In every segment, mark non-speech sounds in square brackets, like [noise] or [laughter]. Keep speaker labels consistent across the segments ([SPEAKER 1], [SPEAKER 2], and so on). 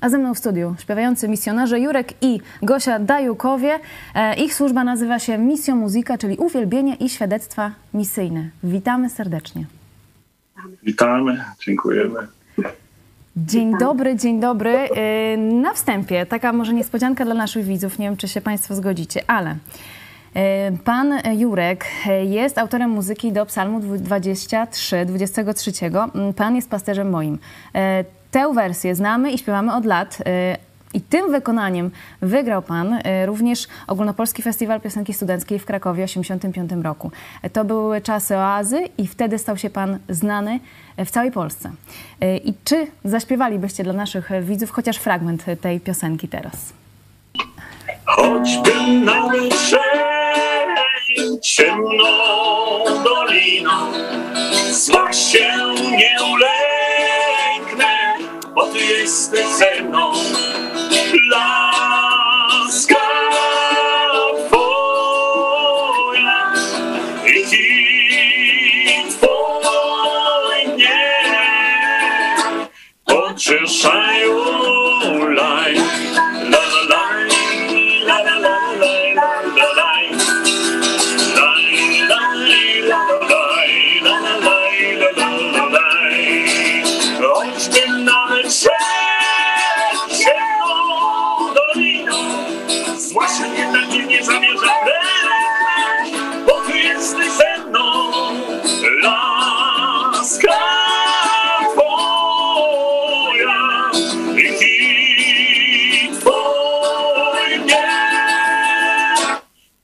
[SPEAKER 1] a ze mną w studiu śpiewający misjonarze Jurek i Gosia Dajukowie. E, ich służba nazywa się Misją Muzyka, czyli uwielbienie i świadectwa misyjne. Witamy serdecznie.
[SPEAKER 2] Witamy, dziękujemy.
[SPEAKER 1] Dzień dobry, dzień dobry. E, na wstępie taka może niespodzianka dla naszych widzów, nie wiem czy się Państwo zgodzicie, ale e, Pan Jurek jest autorem muzyki do Psalmu 23, 23. Pan jest pasterzem moim. Tę wersję znamy i śpiewamy od lat. Y, I tym wykonaniem wygrał Pan y, również Ogólnopolski Festiwal Piosenki Studenckiej w Krakowie w 1985 roku. To były czasy oazy i wtedy stał się Pan znany w całej Polsce. Y, I czy zaśpiewalibyście dla naszych widzów chociaż fragment tej piosenki teraz?
[SPEAKER 2] Choćbym szedł ciemną doliną, się nie uleje bo Ty jesteś ze mną. Laska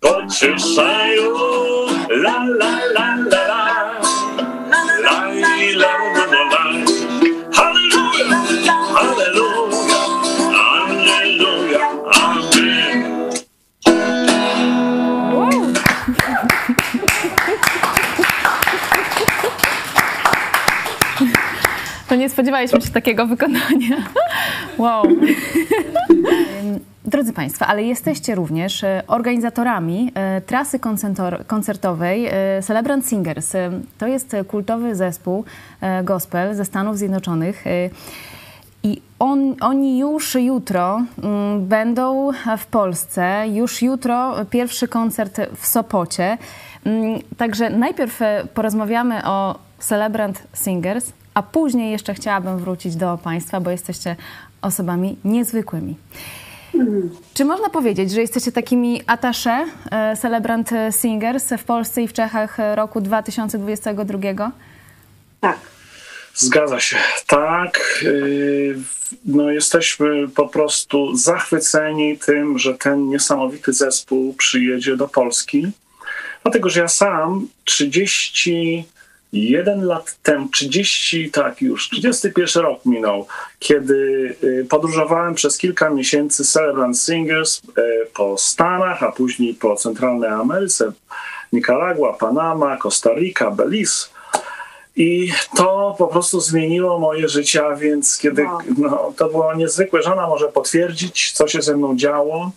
[SPEAKER 2] pocieszają.
[SPEAKER 1] Spodziewaliśmy się takiego wykonania. [laughs] Wow. Drodzy Państwo, ale jesteście również e, organizatorami e, trasy koncertowej e, Celebrant Singers. To jest kultowy zespół gospel ze Stanów Zjednoczonych. I on, oni już jutro mm, będą w Polsce. Już jutro pierwszy koncert w Sopocie. Mm, Także najpierw porozmawiamy o Celebrant Singers, a później jeszcze chciałabym wrócić do Państwa, bo jesteście osobami niezwykłymi. Czy można powiedzieć, że jesteście takimi attaché e, Celebrant Singers w Polsce i w Czechach roku 2022?
[SPEAKER 3] Tak.
[SPEAKER 2] Zgadza się. Tak. yy, No, jesteśmy po prostu zachwyceni tym, że ten niesamowity zespół przyjedzie do Polski. Dlatego, że ja sam 31 lat temu, 30, tak już, 31 rok minął, kiedy yy, podróżowałem przez kilka miesięcy Celebrant Singers yy, po Stanach, a później po Centralnej Ameryce, Nicaragua, Panama, Costa Rica, Belize. I to po prostu zmieniło moje życie, a więc kiedy no, to było niezwykłe, żona może potwierdzić, co się ze mną działo,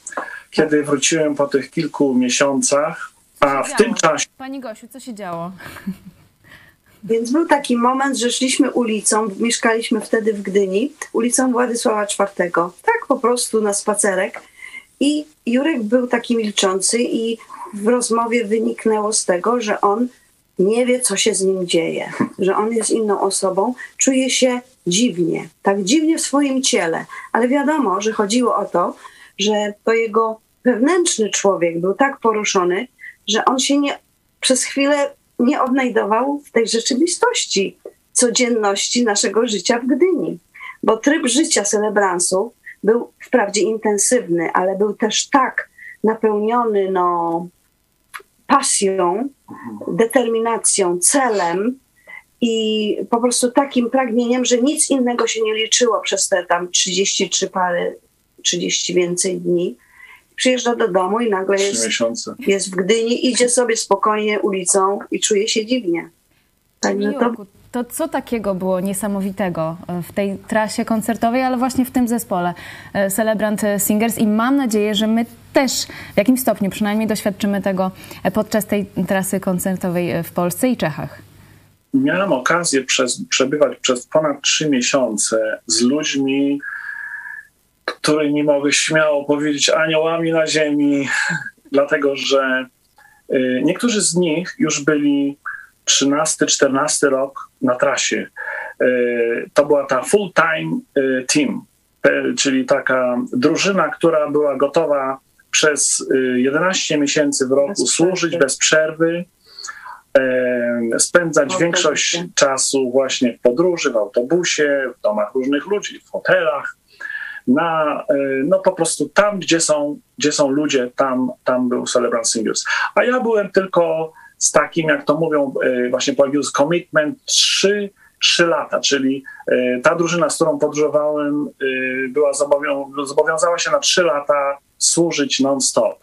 [SPEAKER 2] kiedy wróciłem po tych kilku miesiącach, a w tym czasie
[SPEAKER 1] Pani Gosiu, co się działo? [laughs]
[SPEAKER 3] Więc był taki moment, że szliśmy ulicą, mieszkaliśmy wtedy w Gdyni, ulicą Władysława IV. Tak po prostu na spacerek. I Jurek był taki milczący i w rozmowie wyniknęło z tego, że on nie wie, co się z nim dzieje, że on jest inną osobą, czuje się dziwnie, tak dziwnie w swoim ciele. Ale wiadomo, że chodziło o to, że to jego wewnętrzny człowiek był tak poruszony, że on się nie, przez chwilę nie odnajdował w tej rzeczywistości codzienności naszego życia w Gdyni. Bo tryb życia celebransów był wprawdzie intensywny, ale był też tak napełniony no, pasją, determinacją, celem i po prostu takim pragnieniem, że nic innego się nie liczyło przez te tam 33 pary, 30 więcej dni. Przyjeżdża do domu i nagle jest jest w Gdyni, idzie sobie spokojnie ulicą i czuje się dziwnie. Także to
[SPEAKER 1] to co takiego było niesamowitego e, w tej trasie koncertowej, ale właśnie w tym zespole e, Celebrant Singers i mam nadzieję, że my też w jakimś stopniu przynajmniej doświadczymy tego e, podczas tej trasy koncertowej w Polsce i Czechach.
[SPEAKER 2] Miałem okazję przez, przebywać przez ponad trzy miesiące z ludźmi którymi mogę śmiało powiedzieć aniołami na ziemi, [laughs] dlatego że y, niektórzy z nich już byli 13-14 rok na trasie. Y, to była ta full-time y, team, te- czyli taka drużyna, która była gotowa przez y, 11 miesięcy w roku
[SPEAKER 3] Bez
[SPEAKER 2] służyć
[SPEAKER 3] przerwy.
[SPEAKER 2] bez przerwy, e, spędzać większość czasu właśnie w podróży, w autobusie, w domach różnych ludzi, w hotelach, na, e, no po prostu tam, gdzie są, gdzie są ludzie, tam, tam był Celebrant Singers. A ja byłem tylko z takim, jak to mówią, e, właśnie po angielsku commitment 3, 3 lata, czyli e, ta drużyna, z którą podróżowałem, była zobowią- zobowiązała się na 3 lata służyć non-stop.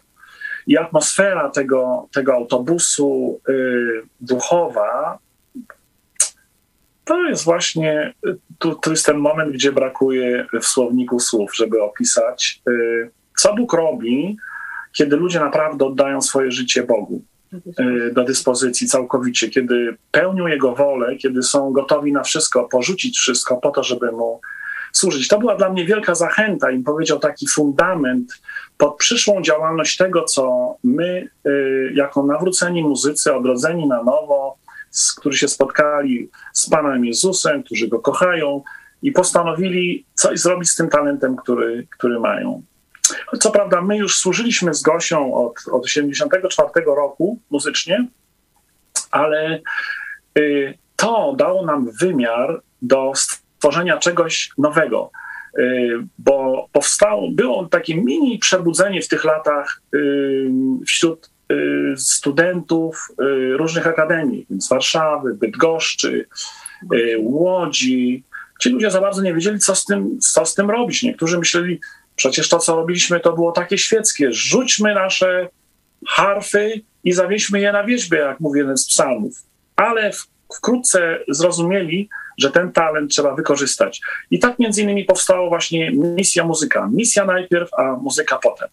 [SPEAKER 2] I atmosfera tego, tego autobusu duchowa, to jest właśnie, tu, tu jest ten moment, gdzie brakuje w słowniku słów, żeby opisać, y, co Bóg robi, kiedy ludzie naprawdę oddają swoje życie Bogu y, do dyspozycji całkowicie, kiedy pełnią Jego wolę, kiedy są gotowi na wszystko, porzucić wszystko po to, żeby Mu służyć. To była dla mnie wielka zachęta i powiedział taki fundament pod przyszłą działalność tego, co my, y, jako nawróceni muzycy, odrodzeni na nowo, którzy się spotkali z Panem Jezusem, którzy Go kochają i postanowili coś zrobić z tym talentem, który, który mają. Co prawda, my już służyliśmy z Gosią od, od 84 roku muzycznie, ale y, to dało nam wymiar do stworzenia czegoś nowego, y, bo powstało, było takie mini przebudzenie w tych latach y, wśród studentów y, różnych akademii, z Warszawy, Bydgoszczy, y, Łodzi. Ci ludzie za bardzo nie wiedzieli, co z tym, co z tym robić. Niektórzy myśleli, przecież to, co robiliśmy, to było takie świeckie. Rzućmy nasze harfy i zawieźmy je na wierzbie, jak mówi jeden z psalmów. Ale wkrótce zrozumieli, że ten talent trzeba wykorzystać. I tak między innymi powstała właśnie misja muzyka. Misja najpierw, a muzyka potem.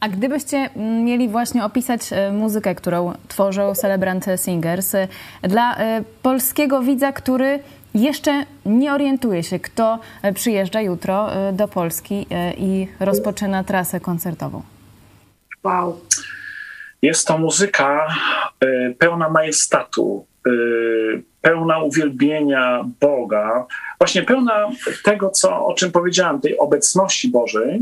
[SPEAKER 1] A gdybyście mieli właśnie opisać e, muzykę, którą tworzą Celebrant Singers e, dla e, polskiego widza, który jeszcze nie orientuje się, kto przyjeżdża jutro do Polski i rozpoczyna trasę koncertową.
[SPEAKER 3] Wow.
[SPEAKER 2] Jest to muzyka pełna majestatu, pełna uwielbienia Boga, właśnie pełna tego, co, o czym powiedziałem, tej obecności Bożej,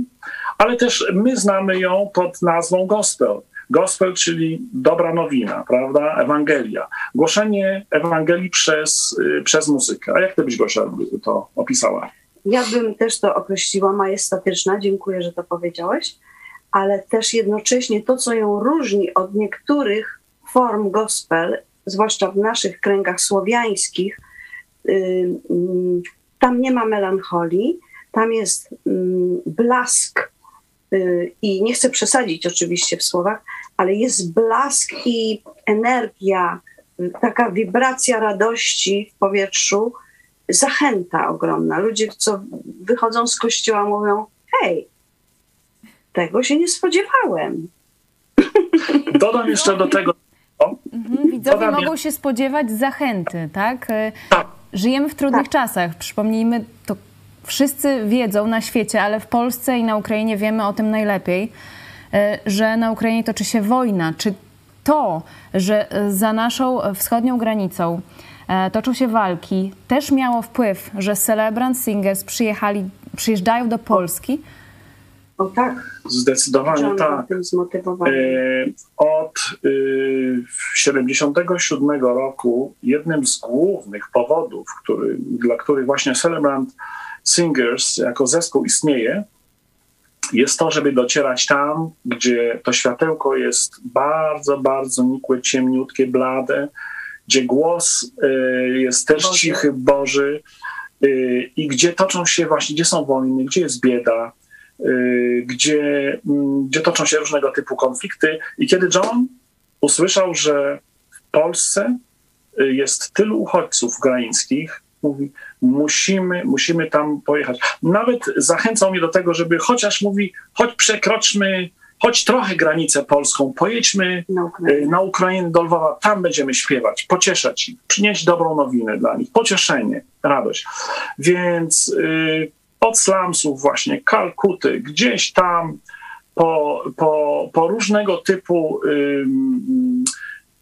[SPEAKER 2] ale też my znamy ją pod nazwą gospel. Gospel, czyli dobra nowina, prawda? Ewangelia. Głoszenie Ewangelii przez, y, przez muzykę. A jak ty byś, Gosia, to opisała?
[SPEAKER 3] Ja bym też to określiła majestatyczna, dziękuję, że to powiedziałeś, ale też jednocześnie to, co ją różni od niektórych form gospel, zwłaszcza w naszych kręgach słowiańskich, y, mm, tam nie ma melancholii, tam jest mm, blask y, i nie chcę przesadzić oczywiście w słowach, ale jest blask i energia, taka wibracja radości w powietrzu, zachęta ogromna. Ludzie, co wychodzą z kościoła, mówią: Hej, tego się nie spodziewałem.
[SPEAKER 2] Dodam jeszcze do tego,
[SPEAKER 1] Mhm, Widzowie mogą się spodziewać zachęty, tak? E,
[SPEAKER 2] tak,
[SPEAKER 1] Żyjemy w trudnych
[SPEAKER 3] Tak.
[SPEAKER 1] czasach. Przypomnijmy, to wszyscy wiedzą na świecie, ale w Polsce i na Ukrainie wiemy o tym najlepiej, e, że na Ukrainie toczy się wojna. Czy to, że e, za naszą wschodnią granicą toczą się walki, też miało wpływ, że Celebrant Singers przyjechali, przyjeżdżają do Polski?
[SPEAKER 3] O tak,
[SPEAKER 2] zdecydowanie
[SPEAKER 3] John
[SPEAKER 2] tak.
[SPEAKER 3] był tym zmotywowany.
[SPEAKER 2] E, Od y, 77 roku jednym z głównych powodów, który, dla których właśnie Celebrant Singers jako zespół istnieje, jest to, żeby docierać tam, gdzie to światełko jest bardzo, bardzo nikłe, ciemniutkie, blade, gdzie głos y, jest też
[SPEAKER 3] Boży.
[SPEAKER 2] cichy, Boży y, i gdzie toczą się właśnie, gdzie są wojny, gdzie jest bieda, y, gdzie, mm, gdzie toczą się różnego typu konflikty. I kiedy John usłyszał, że w Polsce y, jest tylu uchodźców ukraińskich, mówi, musimy, musimy tam pojechać. Nawet zachęcał mnie do tego, żeby chociaż mówi, choć przekroczmy, choć trochę granicę polską, pojedźmy
[SPEAKER 3] na
[SPEAKER 2] y,
[SPEAKER 3] Ukrainie.
[SPEAKER 2] na Ukrainę do Lwowa, tam będziemy śpiewać, pocieszać ich, przynieść dobrą nowinę dla nich, pocieszenie, radość. Więc y, od slumsów właśnie, Kalkuty, gdzieś tam po, po, po różnego typu ym,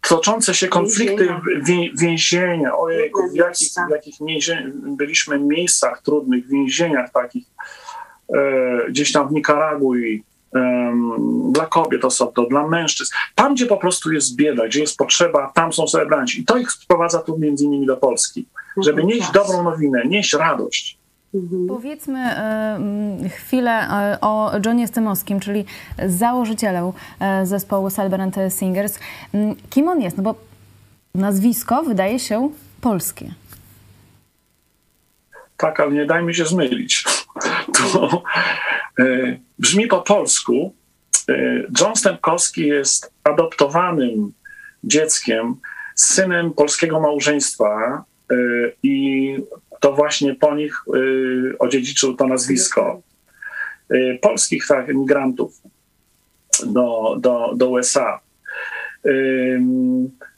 [SPEAKER 2] toczące się konflikty, więzienia, więzienia ojej, w jakich, w jakich więzień, byliśmy miejscach trudnych, więzieniach takich, e, gdzieś tam w Nikaragui, dla kobiet osobno, dla mężczyzn. Tam, gdzie po prostu jest bieda, gdzie jest potrzeba, tam są celebranci. I to ich sprowadza tu między innymi do Polski, żeby nieść
[SPEAKER 3] Tak.
[SPEAKER 2] dobrą nowinę, nieść radość.
[SPEAKER 1] Powiedzmy e, chwilę e, o Johnie Stymowskim, czyli założycielu e, zespołu Celebrant Singers. Kim on jest? No bo nazwisko wydaje się polskie.
[SPEAKER 2] Tak, ale nie dajmy się zmylić. [laughs] To brzmi po polsku. John Stępkowski jest adoptowanym dzieckiem, synem polskiego małżeństwa i to właśnie po nich e, odziedziczył to nazwisko. E, polskich tak, emigrantów do, do, do USA.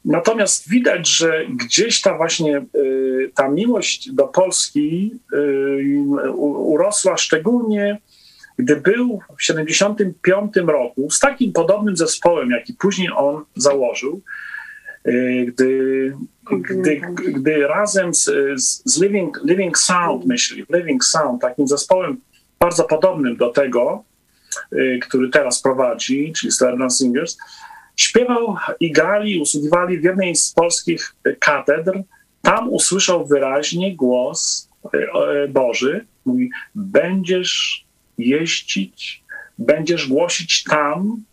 [SPEAKER 2] Natomiast widać, że gdzieś ta właśnie y, ta miłość do Polski y, urosła szczególnie, gdy był w 75 roku z takim podobnym zespołem, jaki później on założył, y, gdy, gdy, gdy razem z, z, Living, Living Sound, myśli, Living Sound, takim zespołem bardzo podobnym do tego, y, który teraz prowadzi, czyli Celebrant Singers, śpiewał i grali, usługiwali w jednej z polskich katedr. Tam usłyszał wyraźnie głos e, e, Boży. Mówi, będziesz jeździć, będziesz głosić tam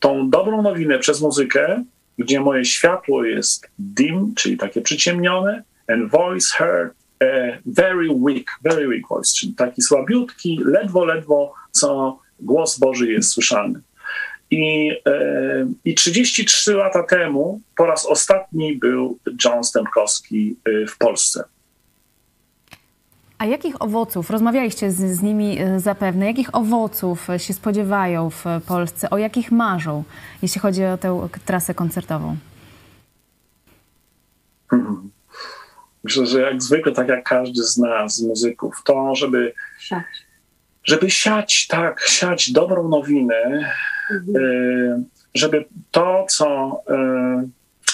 [SPEAKER 2] tą dobrą nowinę przez muzykę, gdzie moje światło jest dim, czyli takie przyciemnione, and voice heard e, very weak, very weak voice, czyli taki słabiutki, ledwo, ledwo, co głos Boży jest słyszalny. I, e, I 33 lata temu po raz ostatni był John Stępkowski e, w Polsce.
[SPEAKER 1] A jakich owoców, rozmawialiście z, z nimi e, zapewne, jakich owoców e, się spodziewają w Polsce, o jakich marzą, jeśli chodzi o tę trasę koncertową? [laughs]
[SPEAKER 2] Myślę, że jak zwykle, tak jak każdy z nas, muzyków, to żeby,
[SPEAKER 3] Tak.
[SPEAKER 2] żeby siać, tak, siać dobrą nowinę, e, żeby to, co,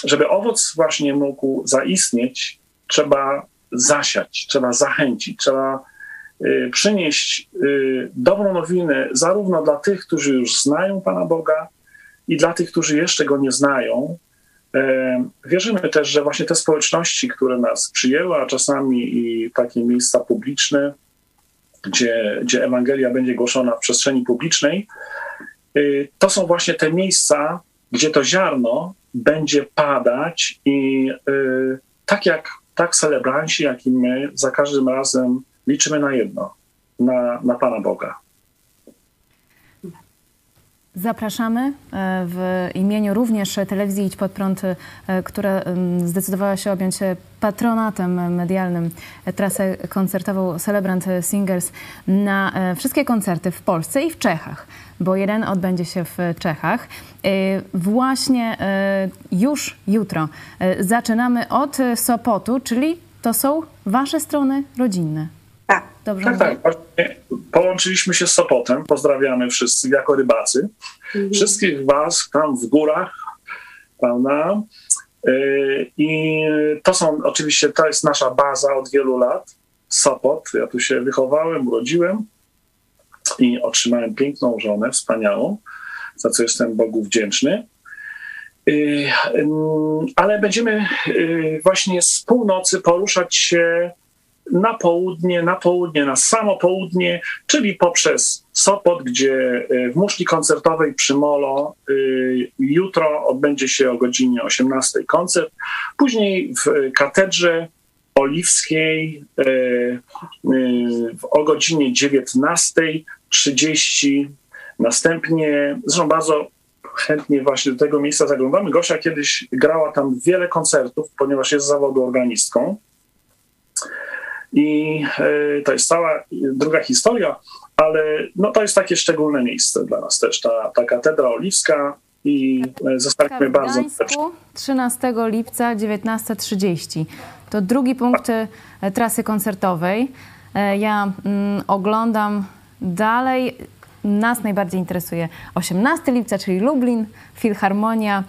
[SPEAKER 2] żeby owoc właśnie mógł zaistnieć, trzeba zasiać, trzeba zachęcić, trzeba e, przynieść e, dobrą nowinę zarówno dla tych, którzy już znają Pana Boga i dla tych, którzy jeszcze Go nie znają. E, Wierzymy też, że właśnie te społeczności, które nas przyjęły, a czasami i takie miejsca publiczne, gdzie, gdzie Ewangelia będzie głoszona w przestrzeni publicznej, y, to są właśnie te miejsca, gdzie to ziarno będzie padać i y, tak jak tak celebranci, jak i my, za każdym razem liczymy na jedno, na, na Pana Boga.
[SPEAKER 1] Zapraszamy e, w imieniu również telewizji Idź Pod Prąd, e, która zdecydowała się objąć patronatem medialnym e, trasę koncertową Celebrant Singers na wszystkie koncerty w Polsce i w Czechach, bo jeden odbędzie się w Czechach. Właśnie już jutro zaczynamy od Sopotu, czyli to są wasze strony rodzinne.
[SPEAKER 3] Tak.
[SPEAKER 1] Dobrze
[SPEAKER 2] Tak, tak. Właśnie Połączyliśmy się z Sopotem. Pozdrawiamy wszyscy jako rybacy. Wszystkich Was tam w górach, prawda? Yy, I to są oczywiście, to jest nasza baza od wielu lat. Sopot. Ja tu się wychowałem, urodziłem i otrzymałem piękną żonę, wspaniałą, za co jestem Bogu wdzięczny. Ym, Ale będziemy yy, właśnie z północy poruszać się na południe, na południe, na samo południe, czyli poprzez Sopot, gdzie y, w muszli koncertowej przy Molo y, jutro odbędzie się o godzinie 18 koncert. Później w katedrze oliwskiej y, o godzinie 19.30. Następnie, zresztą bardzo chętnie właśnie do tego miejsca zaglądamy. Gosia kiedyś grała tam wiele koncertów, ponieważ jest zawodu organistką. I e, to jest cała druga historia, ale no, to jest takie szczególne miejsce dla nas też, ta, ta katedra oliwska i e, zostaliśmy bardzo
[SPEAKER 1] Gdańsku 13 lipca 19.30. To drugi punkt e, trasy koncertowej. Ja mm, oglądam dalej. Nas najbardziej interesuje 18 lipca, czyli Lublin, Filharmonia,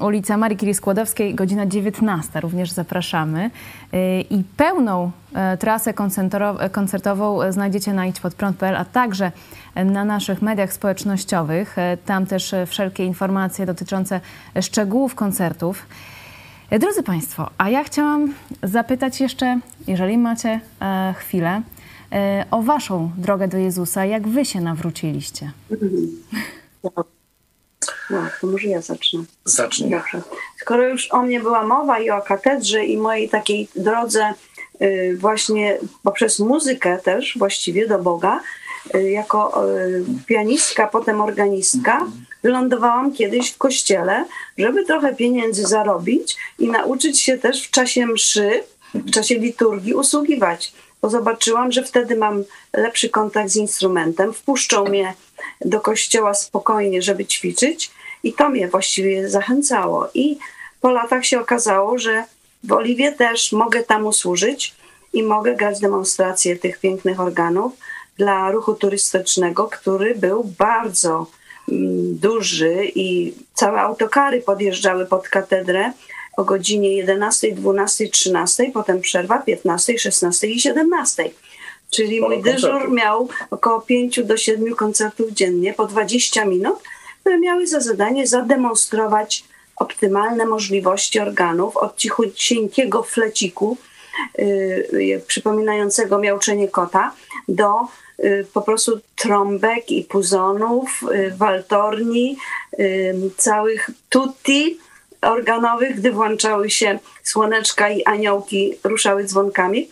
[SPEAKER 1] ulica Marii Curie Skłodowskiej, godzina 19. Również zapraszamy. Y, I pełną e, trasę koncertową znajdziecie na idźpodprąd.pl, a także na naszych mediach społecznościowych. E, Tam też wszelkie informacje dotyczące szczegółów koncertów. E, Drodzy Państwo, a ja chciałam zapytać jeszcze, jeżeli macie chwilę, o Waszą drogę do Jezusa. Jak Wy się nawróciliście? [laughs]
[SPEAKER 3] No, to może ja zacznę.
[SPEAKER 2] Zacznij.
[SPEAKER 3] Dobrze. Skoro już o mnie była mowa i o katedrze i mojej takiej drodze y, właśnie poprzez muzykę też właściwie do Boga, y, jako y, pianistka, potem organistka, wylądowałam kiedyś w kościele, żeby trochę pieniędzy zarobić i nauczyć się też w czasie mszy, w czasie liturgii usługiwać. Bo zobaczyłam, że wtedy mam lepszy kontakt z instrumentem. Wpuszczą mnie do kościoła spokojnie, żeby ćwiczyć i to mnie właściwie zachęcało. I po latach się okazało, że w Oliwie też mogę tam usłużyć i mogę grać demonstracje tych pięknych organów dla ruchu turystycznego, który był bardzo mm, duży i całe autokary podjeżdżały pod katedrę o godzinie 11, 12, 13, potem przerwa 15, 16 i 17. Czyli mój dyżur miał około 5 do 7 koncertów dziennie po 20 minut, które miały za zadanie zademonstrować optymalne możliwości organów od cichusieńkiego fleciku yy, przypominającego miauczenie kota do yy, po prostu trąbek i puzonów, yy, waltorni, yy, całych tutti organowych, gdy włączały się słoneczka i aniołki ruszały dzwonkami.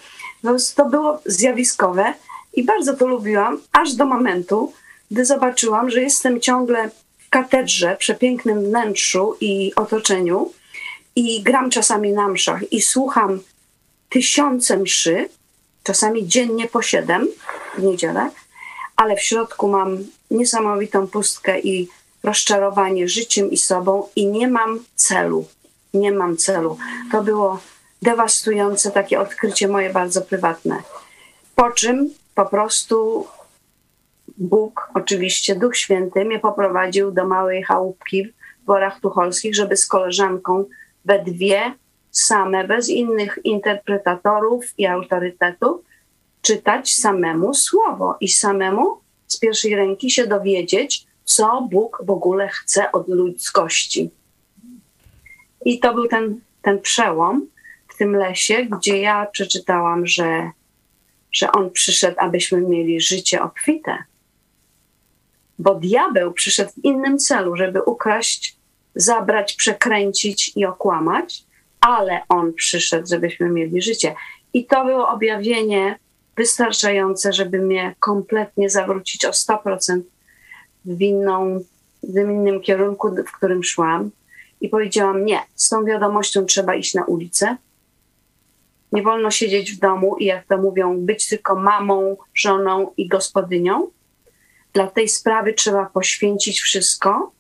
[SPEAKER 3] To było zjawiskowe i bardzo to lubiłam, aż do momentu, gdy zobaczyłam, że jestem ciągle w katedrze, przepięknym wnętrzu i otoczeniu i gram czasami na mszach i słucham tysiące mszy, czasami dziennie po siedem w niedzielę, ale w środku mam niesamowitą pustkę i rozczarowanie życiem i sobą i nie mam celu. Nie mam celu. To było dewastujące takie odkrycie moje bardzo prywatne. Po czym po prostu Bóg, oczywiście Duch Święty, mnie poprowadził do małej chałupki w Gorach Tucholskich, żeby z koleżanką we dwie same, bez innych interpretatorów i autorytetów, czytać samemu słowo i samemu z pierwszej ręki się dowiedzieć, co Bóg w ogóle chce od ludzkości. I to był ten, ten przełom w tym lesie, gdzie ja przeczytałam, że, że On przyszedł, abyśmy mieli życie obfite. Bo diabeł przyszedł w innym celu, żeby ukraść, zabrać, przekręcić i okłamać, ale On przyszedł, żebyśmy mieli życie. I to było objawienie wystarczające, żeby mnie kompletnie zawrócić o 100% w, inną, w innym kierunku, w którym szłam. I powiedziałam: Nie, z tą wiadomością trzeba iść na ulicę. Nie wolno siedzieć w domu i, jak to mówią, być tylko mamą, żoną i gospodynią. Dla tej sprawy trzeba poświęcić wszystko.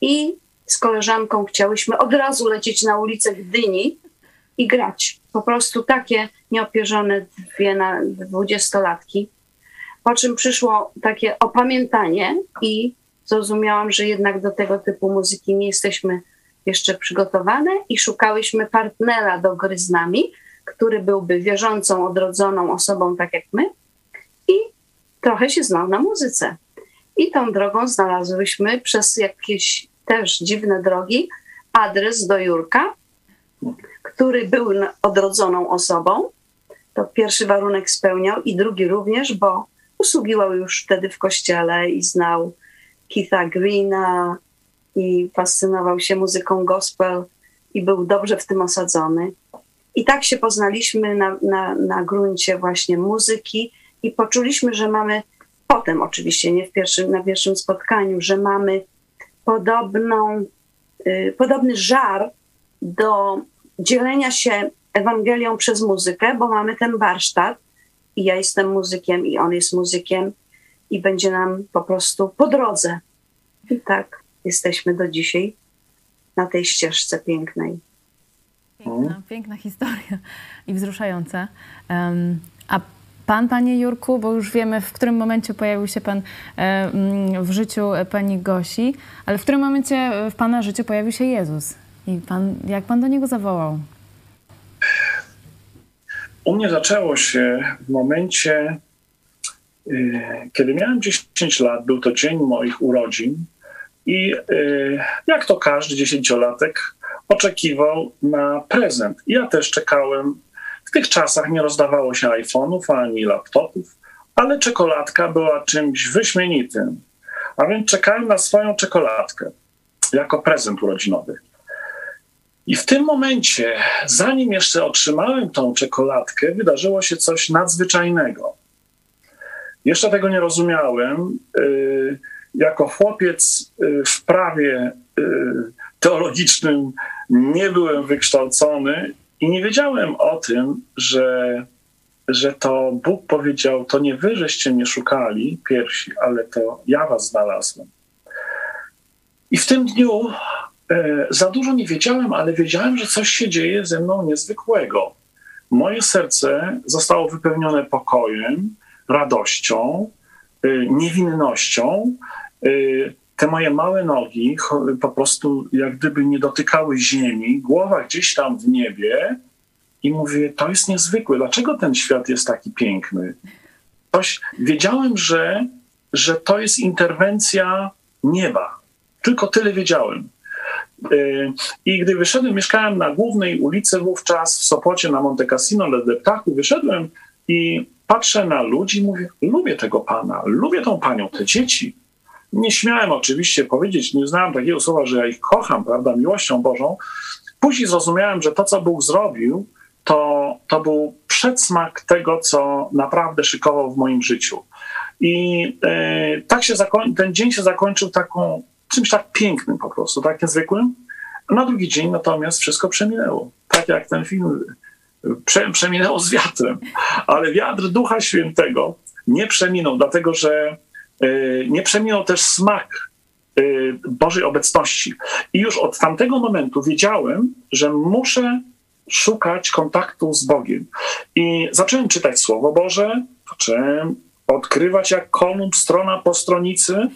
[SPEAKER 3] I z koleżanką chciałyśmy od razu lecieć na ulicę Gdyni i grać. Po prostu takie nieopierzone dwie na dwudziestolatki. Po czym przyszło takie opamiętanie i zrozumiałam, że jednak do tego typu muzyki nie jesteśmy jeszcze przygotowane i szukałyśmy partnera do gry z nami, który byłby wierzącą, odrodzoną osobą tak jak my i trochę się znał na muzyce. I tą drogą znalazłyśmy przez jakieś też dziwne drogi adres do Jurka, który był odrodzoną osobą. To pierwszy warunek spełniał i drugi również, bo usługiwał już wtedy w kościele i znał Keitha Greena i fascynował się muzyką gospel i był dobrze w tym osadzony. I tak się poznaliśmy na, na, na gruncie właśnie muzyki i poczuliśmy, że mamy, potem oczywiście, nie w pierwszym, na pierwszym spotkaniu, że mamy podobną, y, podobny żar do dzielenia się Ewangelią przez muzykę, bo mamy ten warsztat i ja jestem muzykiem i on jest muzykiem i będzie nam po prostu po drodze. I tak jesteśmy do dzisiaj na tej ścieżce pięknej.
[SPEAKER 1] Piękna, piękna historia i wzruszająca. Em, A pan, panie Jurku, bo już wiemy, w którym momencie pojawił się pan w życiu pani Gosi, ale w którym momencie w pana życiu pojawił się Jezus? I pan, jak pan do niego zawołał?
[SPEAKER 2] U mnie zaczęło się w momencie, y, kiedy miałem 10 lat, był to dzień moich urodzin i y, jak to każdy dziesięciolatek oczekiwał na prezent. Ja też czekałem. W tych czasach nie rozdawało się iPhone'ów ani laptopów, ale czekoladka była czymś wyśmienitym. A więc czekałem na swoją czekoladkę jako prezent urodzinowy. I w tym momencie, zanim jeszcze otrzymałem tą czekoladkę, wydarzyło się coś nadzwyczajnego. Jeszcze tego nie rozumiałem. Y, jako chłopiec y, w prawie y, teologicznym nie byłem wykształcony i nie wiedziałem o tym, że, że to Bóg powiedział: To nie wy żeście mnie szukali piersi, ale to ja was znalazłem. I w tym dniu za dużo nie wiedziałem, ale wiedziałem, że coś się dzieje ze mną niezwykłego. Moje serce zostało wypełnione pokojem, radością, e, niewinnością. E, te moje małe nogi po prostu jak gdyby nie dotykały ziemi, głowa gdzieś tam w niebie i mówię, to jest niezwykłe. Dlaczego ten świat jest taki piękny? Wiedziałem, że, że to jest interwencja nieba. Tylko tyle wiedziałem. Y, I gdy wyszedłem, mieszkałem na głównej ulicy wówczas w Sopocie na Monte Cassino, na Deptaku, wyszedłem i patrzę na ludzi i mówię, lubię tego pana, lubię tą panią, te dzieci. Nie śmiałem oczywiście powiedzieć, nie znałem takiego słowa, że ja ich kocham, prawda, miłością Bożą. Później zrozumiałem, że to, co Bóg zrobił, to, to był przedsmak tego, co naprawdę szykował w moim życiu. I e, tak się zakoń- ten dzień się zakończył taką, czymś tak pięknym po prostu, tak niezwykłym. Na drugi dzień natomiast wszystko przeminęło. Tak jak ten film prze, przeminęło z wiatrem. Ale wiatr Ducha Świętego nie przeminął, dlatego że Y, nie przeminął też smak y, Bożej obecności. I już od tamtego momentu wiedziałem, że muszę szukać kontaktu z Bogiem. I zacząłem czytać Słowo Boże, zacząłem odkrywać jak kolumn strona po stronicy,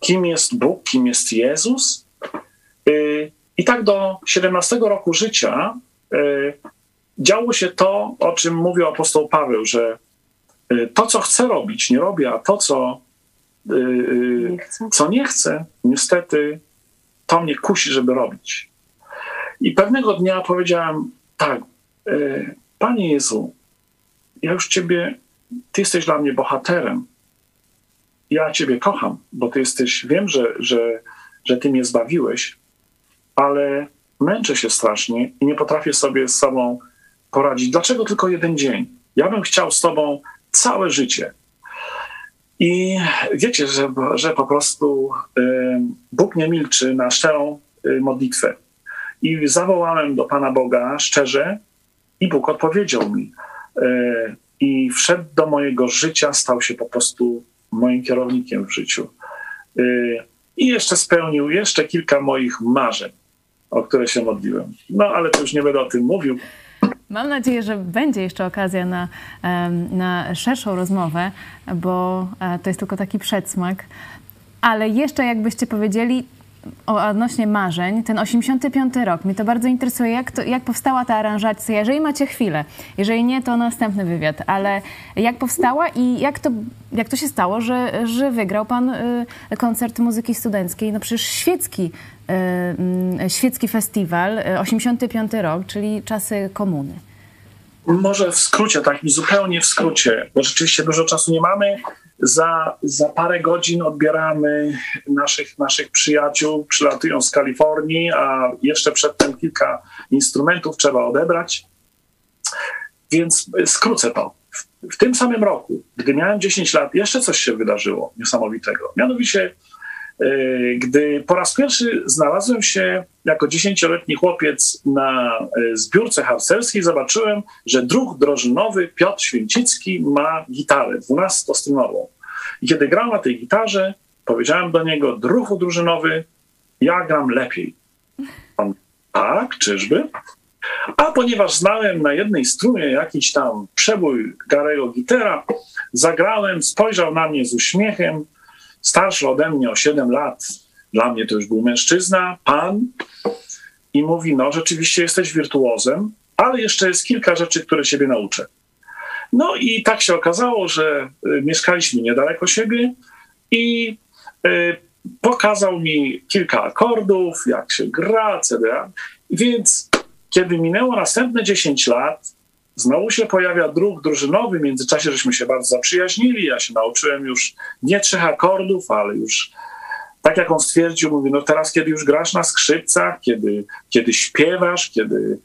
[SPEAKER 2] kim jest Bóg, kim jest Jezus. Y, I tak do 17 roku życia działo się to, o czym mówił apostoł Paweł, że to, co chcę robić, nie robię, a to, co Y, y, nie co nie chcę, niestety to mnie kusi, żeby robić. I pewnego dnia powiedziałem tak, y, Panie Jezu, ja już Ciebie, Ty jesteś dla mnie bohaterem. Ja Ciebie kocham, bo Ty jesteś, wiem, że, że, że Ty mnie zbawiłeś, ale męczę się strasznie i nie potrafię sobie z sobą poradzić. Dlaczego tylko jeden dzień? Ja bym chciał z Tobą całe życie. I wiecie, że, że po prostu y, Bóg nie milczy na szczerą y, modlitwę. I zawołałem do Pana Boga szczerze, i Bóg odpowiedział mi. Y, I wszedł do mojego życia, stał się po prostu moim kierownikiem w życiu. I jeszcze spełnił jeszcze kilka moich marzeń, o które się modliłem. No ale to już nie będę o tym mówił.
[SPEAKER 1] Mam nadzieję, że będzie jeszcze okazja na, na szerszą rozmowę, bo e, to jest tylko taki przedsmak. Ale jeszcze jakbyście powiedzieli odnośnie marzeń, ten 85 rok, mnie to bardzo interesuje, jak, to, jak powstała ta aranżacja, jeżeli macie chwilę, jeżeli nie, to następny wywiad, ale jak powstała i jak to, jak to się stało, że, że wygrał pan y, koncert muzyki studenckiej, no przecież świecki Y, świecki festiwal, 85 y, rok, czyli czasy komuny.
[SPEAKER 2] Może w skrócie, tak zupełnie w skrócie, bo rzeczywiście dużo czasu nie mamy. Za, za parę godzin odbieramy naszych, naszych przyjaciół, przylatują z Kalifornii, a jeszcze przedtem kilka instrumentów trzeba odebrać. Więc skrócę to. W, w tym samym roku, gdy miałem 10 lat, jeszcze coś się wydarzyło niesamowitego. Mianowicie gdy po raz pierwszy znalazłem się jako dziesięcioletni chłopiec na e, zbiórce harcerskiej, zobaczyłem, że druh drożynowy Piotr Święcicki ma gitarę dwunastostrunową. I kiedy grał na tej gitarze, powiedziałem do niego, druhu drużynowy, ja gram lepiej. On, tak, czyżby? A ponieważ znałem na jednej strunie jakiś tam przebój Garego Gitera, zagrałem, spojrzał na mnie z uśmiechem, starszy ode mnie o 7 lat, dla mnie to już był mężczyzna, pan, i mówi, no rzeczywiście jesteś wirtuozem, ale jeszcze jest kilka rzeczy, które ciebie nauczę. No i tak się okazało, że y, mieszkaliśmy niedaleko siebie i y, pokazał mi kilka akordów, jak się gra, etc. Więc kiedy minęło następne 10 lat, znowu się pojawia druk drużynowy. W międzyczasie żeśmy się bardzo zaprzyjaźnili. Ja się nauczyłem już nie trzech akordów, ale już tak jak on stwierdził, mówi, no teraz, kiedy już grasz na skrzypcach, kiedy, kiedy śpiewasz, kiedy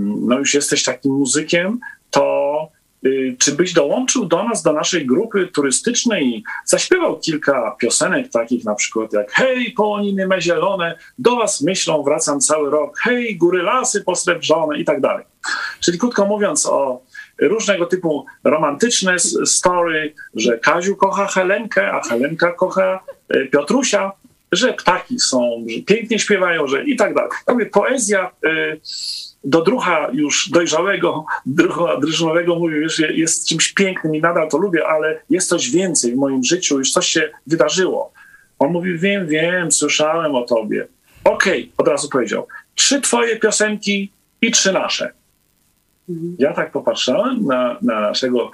[SPEAKER 2] no już jesteś takim muzykiem, to y, czy byś dołączył do nas, do naszej grupy turystycznej i zaśpiewał kilka piosenek takich na przykład jak Hej, połoniny me zielone, do was myślą, wracam cały rok, hej, góry lasy posrebrzone i tak dalej. Czyli krótko mówiąc o różnego typu romantyczne story, że Kaziu kocha Helenkę, a Helenka kocha y, Piotrusia, że ptaki są, że pięknie śpiewają, że i tak dalej. Mówię, poezja y, do drucha już dojrzałego, drucha drużynowego mówię, że jest czymś pięknym i nadal to lubię, ale jest coś więcej w moim życiu, już coś się wydarzyło. On mówi, wiem, wiem, słyszałem o tobie. Okej, okay, od razu powiedział, trzy twoje piosenki i trzy nasze. Mhm. Ja tak popatrzyłem na, na naszego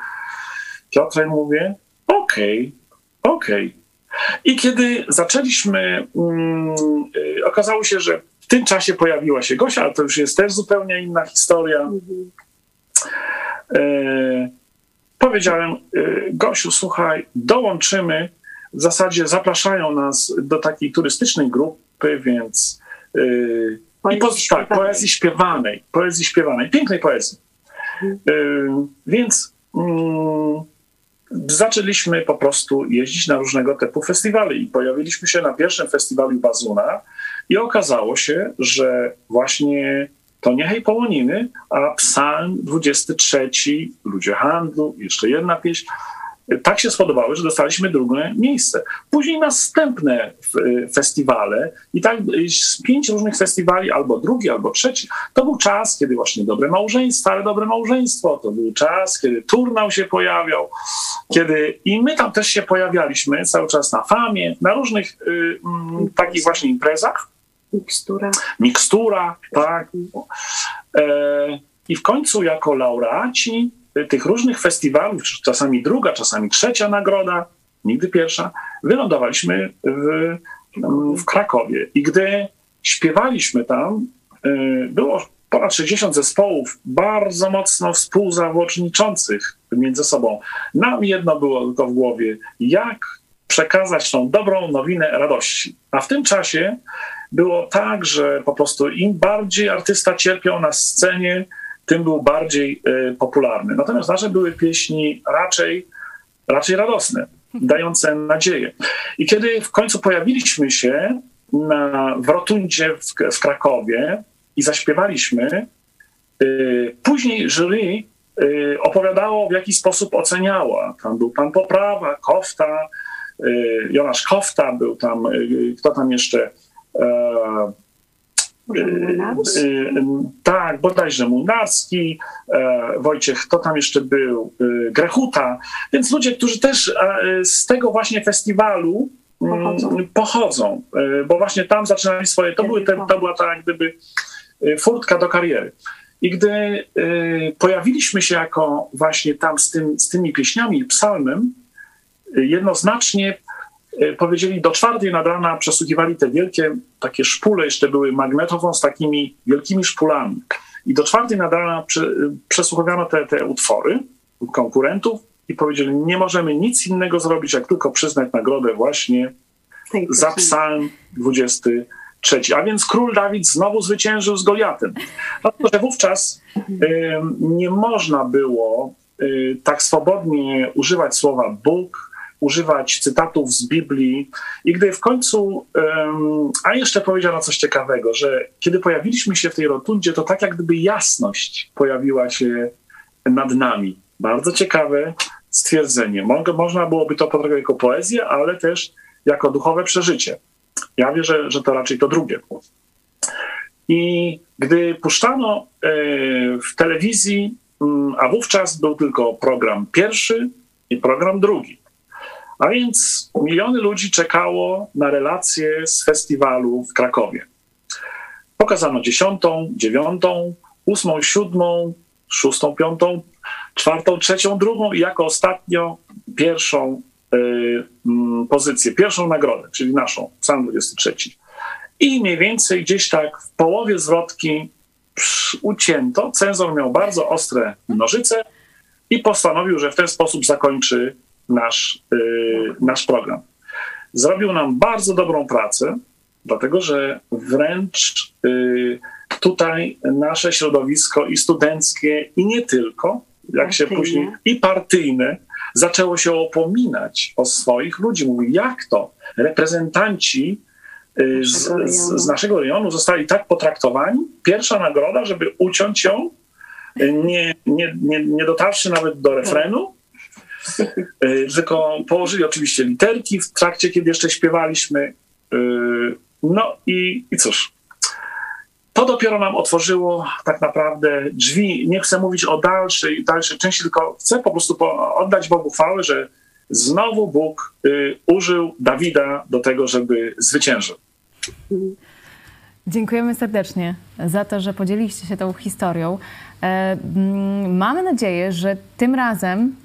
[SPEAKER 2] Piotra i mówię, okej, okay, okej. Okay. I kiedy zaczęliśmy, mm, okazało się, że w tym czasie pojawiła się Gosia, ale to już jest też zupełnie inna historia. Y, powiedziałem, y, Gosiu, słuchaj, dołączymy. W zasadzie zapraszają nas do takiej turystycznej grupy, więc y, poezji, po, tak, poezji śpiewanej, poezji śpiewanej, pięknej poezji. Więc mm, zaczęliśmy po prostu jeździć na różnego typu festiwale i pojawiliśmy się na pierwszym festiwalu Bazuna i okazało się, że właśnie to nie Hej Połoniny, a Psalm 23, Ludzie Handlu, jeszcze jedna pieśń, tak się spodobały, że dostaliśmy drugie miejsce. Później następne festiwale i tak z pięć różnych festiwali, albo drugi, albo trzeci. To był czas, kiedy właśnie Dobre Małżeństwo, Stare Dobre Małżeństwo, to był czas, kiedy turnał się pojawiał, kiedy i my tam też się pojawialiśmy cały czas na famie, na różnych y, mm, takich właśnie imprezach.
[SPEAKER 3] Mikstura.
[SPEAKER 2] Mikstura, tak. E, I w końcu jako laureaci tych różnych festiwalów, czasami druga, czasami trzecia nagroda, nigdy pierwsza, wylądowaliśmy w, w Krakowie. I gdy śpiewaliśmy tam, y, było ponad 60 zespołów bardzo mocno współzawodniczących między sobą. Nam jedno było tylko w głowie, jak przekazać tą dobrą nowinę radości. A w tym czasie było tak, że po prostu im bardziej artysta cierpiał na scenie, tym był bardziej y, popularny. Natomiast nasze były pieśni raczej, raczej radosne, dające nadzieję. I kiedy w końcu pojawiliśmy się na, w Rotundzie w, w Krakowie i zaśpiewaliśmy, y, później jury y, opowiadało, w jaki sposób oceniała. Tam był pan Poprawa, Kofta, Jonasz Kofta, był tam, kto tam jeszcze, e,
[SPEAKER 3] Y,
[SPEAKER 2] y, tak, bodajże Munarski, e, Wojciech, kto tam jeszcze był, Grechuta, więc ludzie, którzy też z tego właśnie festiwalu mm, pochodzą, pochodzą bo właśnie tam zaczynali swoje, to, były te, to była ta jak gdyby furtka do kariery. I gdy pojawiliśmy się jako właśnie tam z, tym, z tymi pieśniami i psalmem, jednoznacznie E, powiedzieli, do czwartej nad rana przesłuchiwali te wielkie takie szpule, jeszcze były magnetofon z takimi wielkimi szpulami. I do czwartej nad rana przesłuchiwano te, te utwory konkurentów i powiedzieli, nie możemy nic innego zrobić, jak tylko przyznać nagrodę właśnie za psalm 23. A więc król Dawid znowu zwyciężył z Goliatem. Dlatego, że wówczas y, nie można było y, tak swobodnie używać słowa Bóg, używać cytatów z Biblii. I gdy w końcu, a jeszcze powiedziano coś ciekawego, że kiedy pojawiliśmy się w tej rotundzie, to tak jak gdyby jasność pojawiła się nad nami. Bardzo ciekawe stwierdzenie. można byłoby to potraktować jako poezję, ale też jako duchowe przeżycie. Ja wierzę, że to raczej to drugie. I gdy puszczano e, w telewizji, mm, a wówczas był tylko program pierwszy i program drugi. A więc miliony ludzi czekało na relacje z festiwalu w Krakowie. Pokazano dziesiątą, dziewiątą, ósmą, siódmą, szóstą, piątą, czwartą, trzecią, drugą i jako ostatnio pierwszą y, mm, pozycję, pierwszą nagrodę, czyli naszą, sam 23. I mniej więcej gdzieś tak w połowie zwrotki ucięto. Cenzor miał bardzo ostre nożyce i postanowił, że w ten sposób zakończy nasz, y, nasz program. Zrobił nam bardzo dobrą pracę, dlatego że wręcz y, tutaj nasze środowisko i studenckie, i nie tylko, jak się
[SPEAKER 3] Partyjne.
[SPEAKER 2] później, i partyjne, zaczęło się opominać o swoich ludzi. Mówi, jak to reprezentanci y, z,
[SPEAKER 3] Naszego
[SPEAKER 2] z,
[SPEAKER 3] rejonu.
[SPEAKER 2] z naszego rejonu zostali tak potraktowani? Pierwsza nagroda, żeby uciąć ją, nie, nie, nie, nie dotarwszy nawet do refrenu, y, tylko położyli oczywiście literki w trakcie, kiedy jeszcze śpiewaliśmy. y, No i, i cóż, to dopiero nam otworzyło tak naprawdę drzwi. Nie chcę mówić o dalszej, dalszej części, tylko chcę po prostu oddać Bogu chwałę, że znowu Bóg y, użył Dawida do tego, żeby zwyciężył.
[SPEAKER 1] Dziękujemy serdecznie za to, że podzieliliście się tą historią. E, Mamy nadzieję, że tym razem e,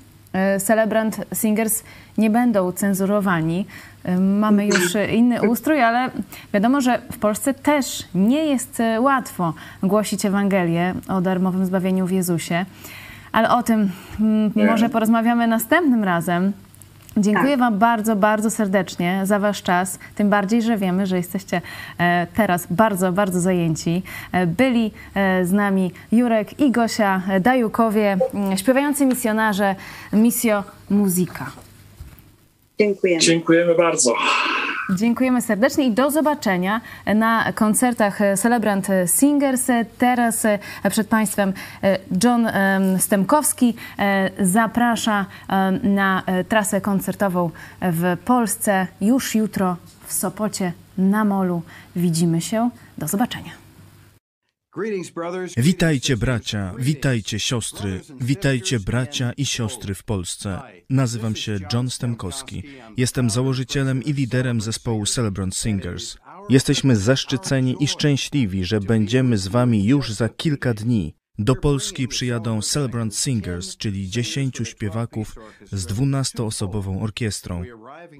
[SPEAKER 1] Celebrant Singers nie będą cenzurowani. E, Mamy już e, inny ustrój, ale wiadomo, że w Polsce też nie jest e, łatwo głosić Ewangelię o darmowym zbawieniu w Jezusie. Ale o tym mm,
[SPEAKER 2] Nie.
[SPEAKER 1] może porozmawiamy następnym razem. Dziękuję
[SPEAKER 3] Tak.
[SPEAKER 1] Wam bardzo, bardzo serdecznie za Wasz czas. Tym bardziej, że wiemy, że jesteście e, teraz bardzo, bardzo zajęci. E, Byli e, z nami Jurek i Gosia Dajukowie, m, śpiewający misjonarze Misjo Muzyka.
[SPEAKER 3] Dziękujemy.
[SPEAKER 2] Dziękujemy bardzo.
[SPEAKER 1] Dziękujemy serdecznie i do zobaczenia na koncertach Celebrant Singers. Teraz e, przed Państwem e, John em, Stemkowski e, zaprasza na e, trasę koncertową w Polsce. Już jutro w Sopocie na Molu widzimy się. Do zobaczenia.
[SPEAKER 4] Witajcie bracia, witajcie siostry, witajcie bracia i siostry w Polsce. Nazywam się John Stemkowski. Jestem założycielem i liderem zespołu Celebrant Singers. Jesteśmy zaszczyceni i szczęśliwi, że będziemy z wami już za kilka dni. Do Polski przyjadą Celebrant Singers, czyli dziesięciu śpiewaków z dwunastoosobową orkiestrą.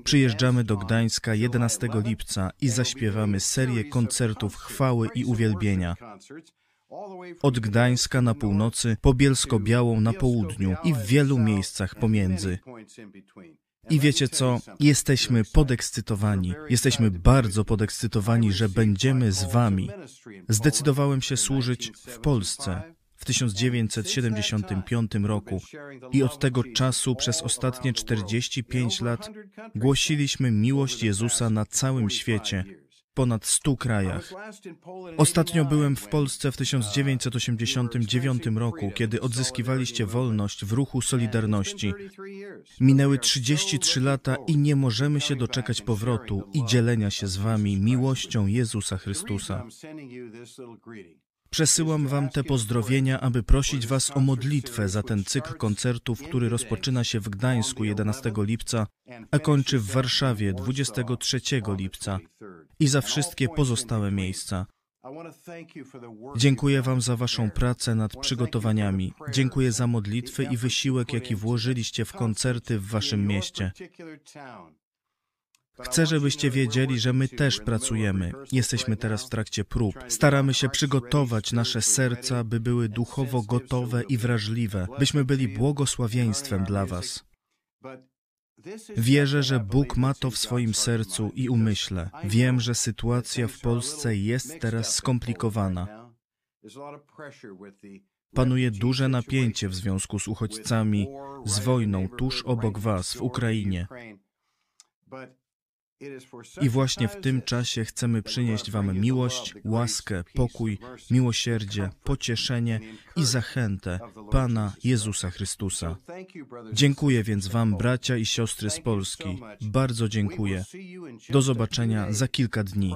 [SPEAKER 4] Przyjeżdżamy do Gdańska 11 lipca i zaśpiewamy serię koncertów chwały i uwielbienia. Od Gdańska na północy, po Bielsko-Białą na południu i w wielu miejscach pomiędzy. I wiecie co? Jesteśmy podekscytowani. Jesteśmy bardzo podekscytowani, że będziemy z Wami. Zdecydowałem się służyć w Polsce 1975 roku i od tego czasu przez ostatnie 45 lat głosiliśmy miłość Jezusa na całym świecie, w ponad 100 krajach. Ostatnio byłem w Polsce w 1989 roku, kiedy odzyskiwaliście wolność w ruchu Solidarności. Minęły 33 lata i nie możemy się doczekać powrotu i dzielenia się z Wami miłością Jezusa Chrystusa. Przesyłam Wam te pozdrowienia, aby prosić Was o modlitwę za ten cykl koncertów, który rozpoczyna się w Gdańsku 11 lipca, a kończy w Warszawie 23 lipca i za wszystkie pozostałe miejsca. Dziękuję Wam za Waszą pracę nad przygotowaniami. Dziękuję za modlitwy i wysiłek, jaki włożyliście w koncerty w Waszym mieście. Chcę, żebyście wiedzieli, że my też pracujemy. Jesteśmy teraz w trakcie prób. Staramy się przygotować nasze serca, by były duchowo gotowe i wrażliwe, byśmy byli błogosławieństwem dla Was. Wierzę, że Bóg ma to w swoim sercu i umyśle. Wiem, że sytuacja w Polsce jest teraz skomplikowana. Panuje duże napięcie w związku z uchodźcami, z wojną tuż obok Was w Ukrainie. I właśnie w tym czasie chcemy przynieść Wam miłość, łaskę, pokój, miłosierdzie, pocieszenie i zachętę Pana Jezusa Chrystusa. Dziękuję więc Wam, bracia i siostry z Polski. Bardzo dziękuję. Do zobaczenia za kilka dni.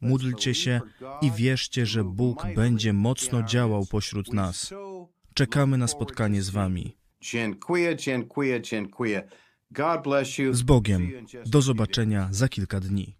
[SPEAKER 5] módlcie się i wierzcie, że Bóg będzie mocno działał pośród nas. Czekamy na spotkanie z Wami.
[SPEAKER 4] Dziękuję, dziękuję, dziękuję. God bless you.
[SPEAKER 5] Z Bogiem. Do zobaczenia za kilka dni.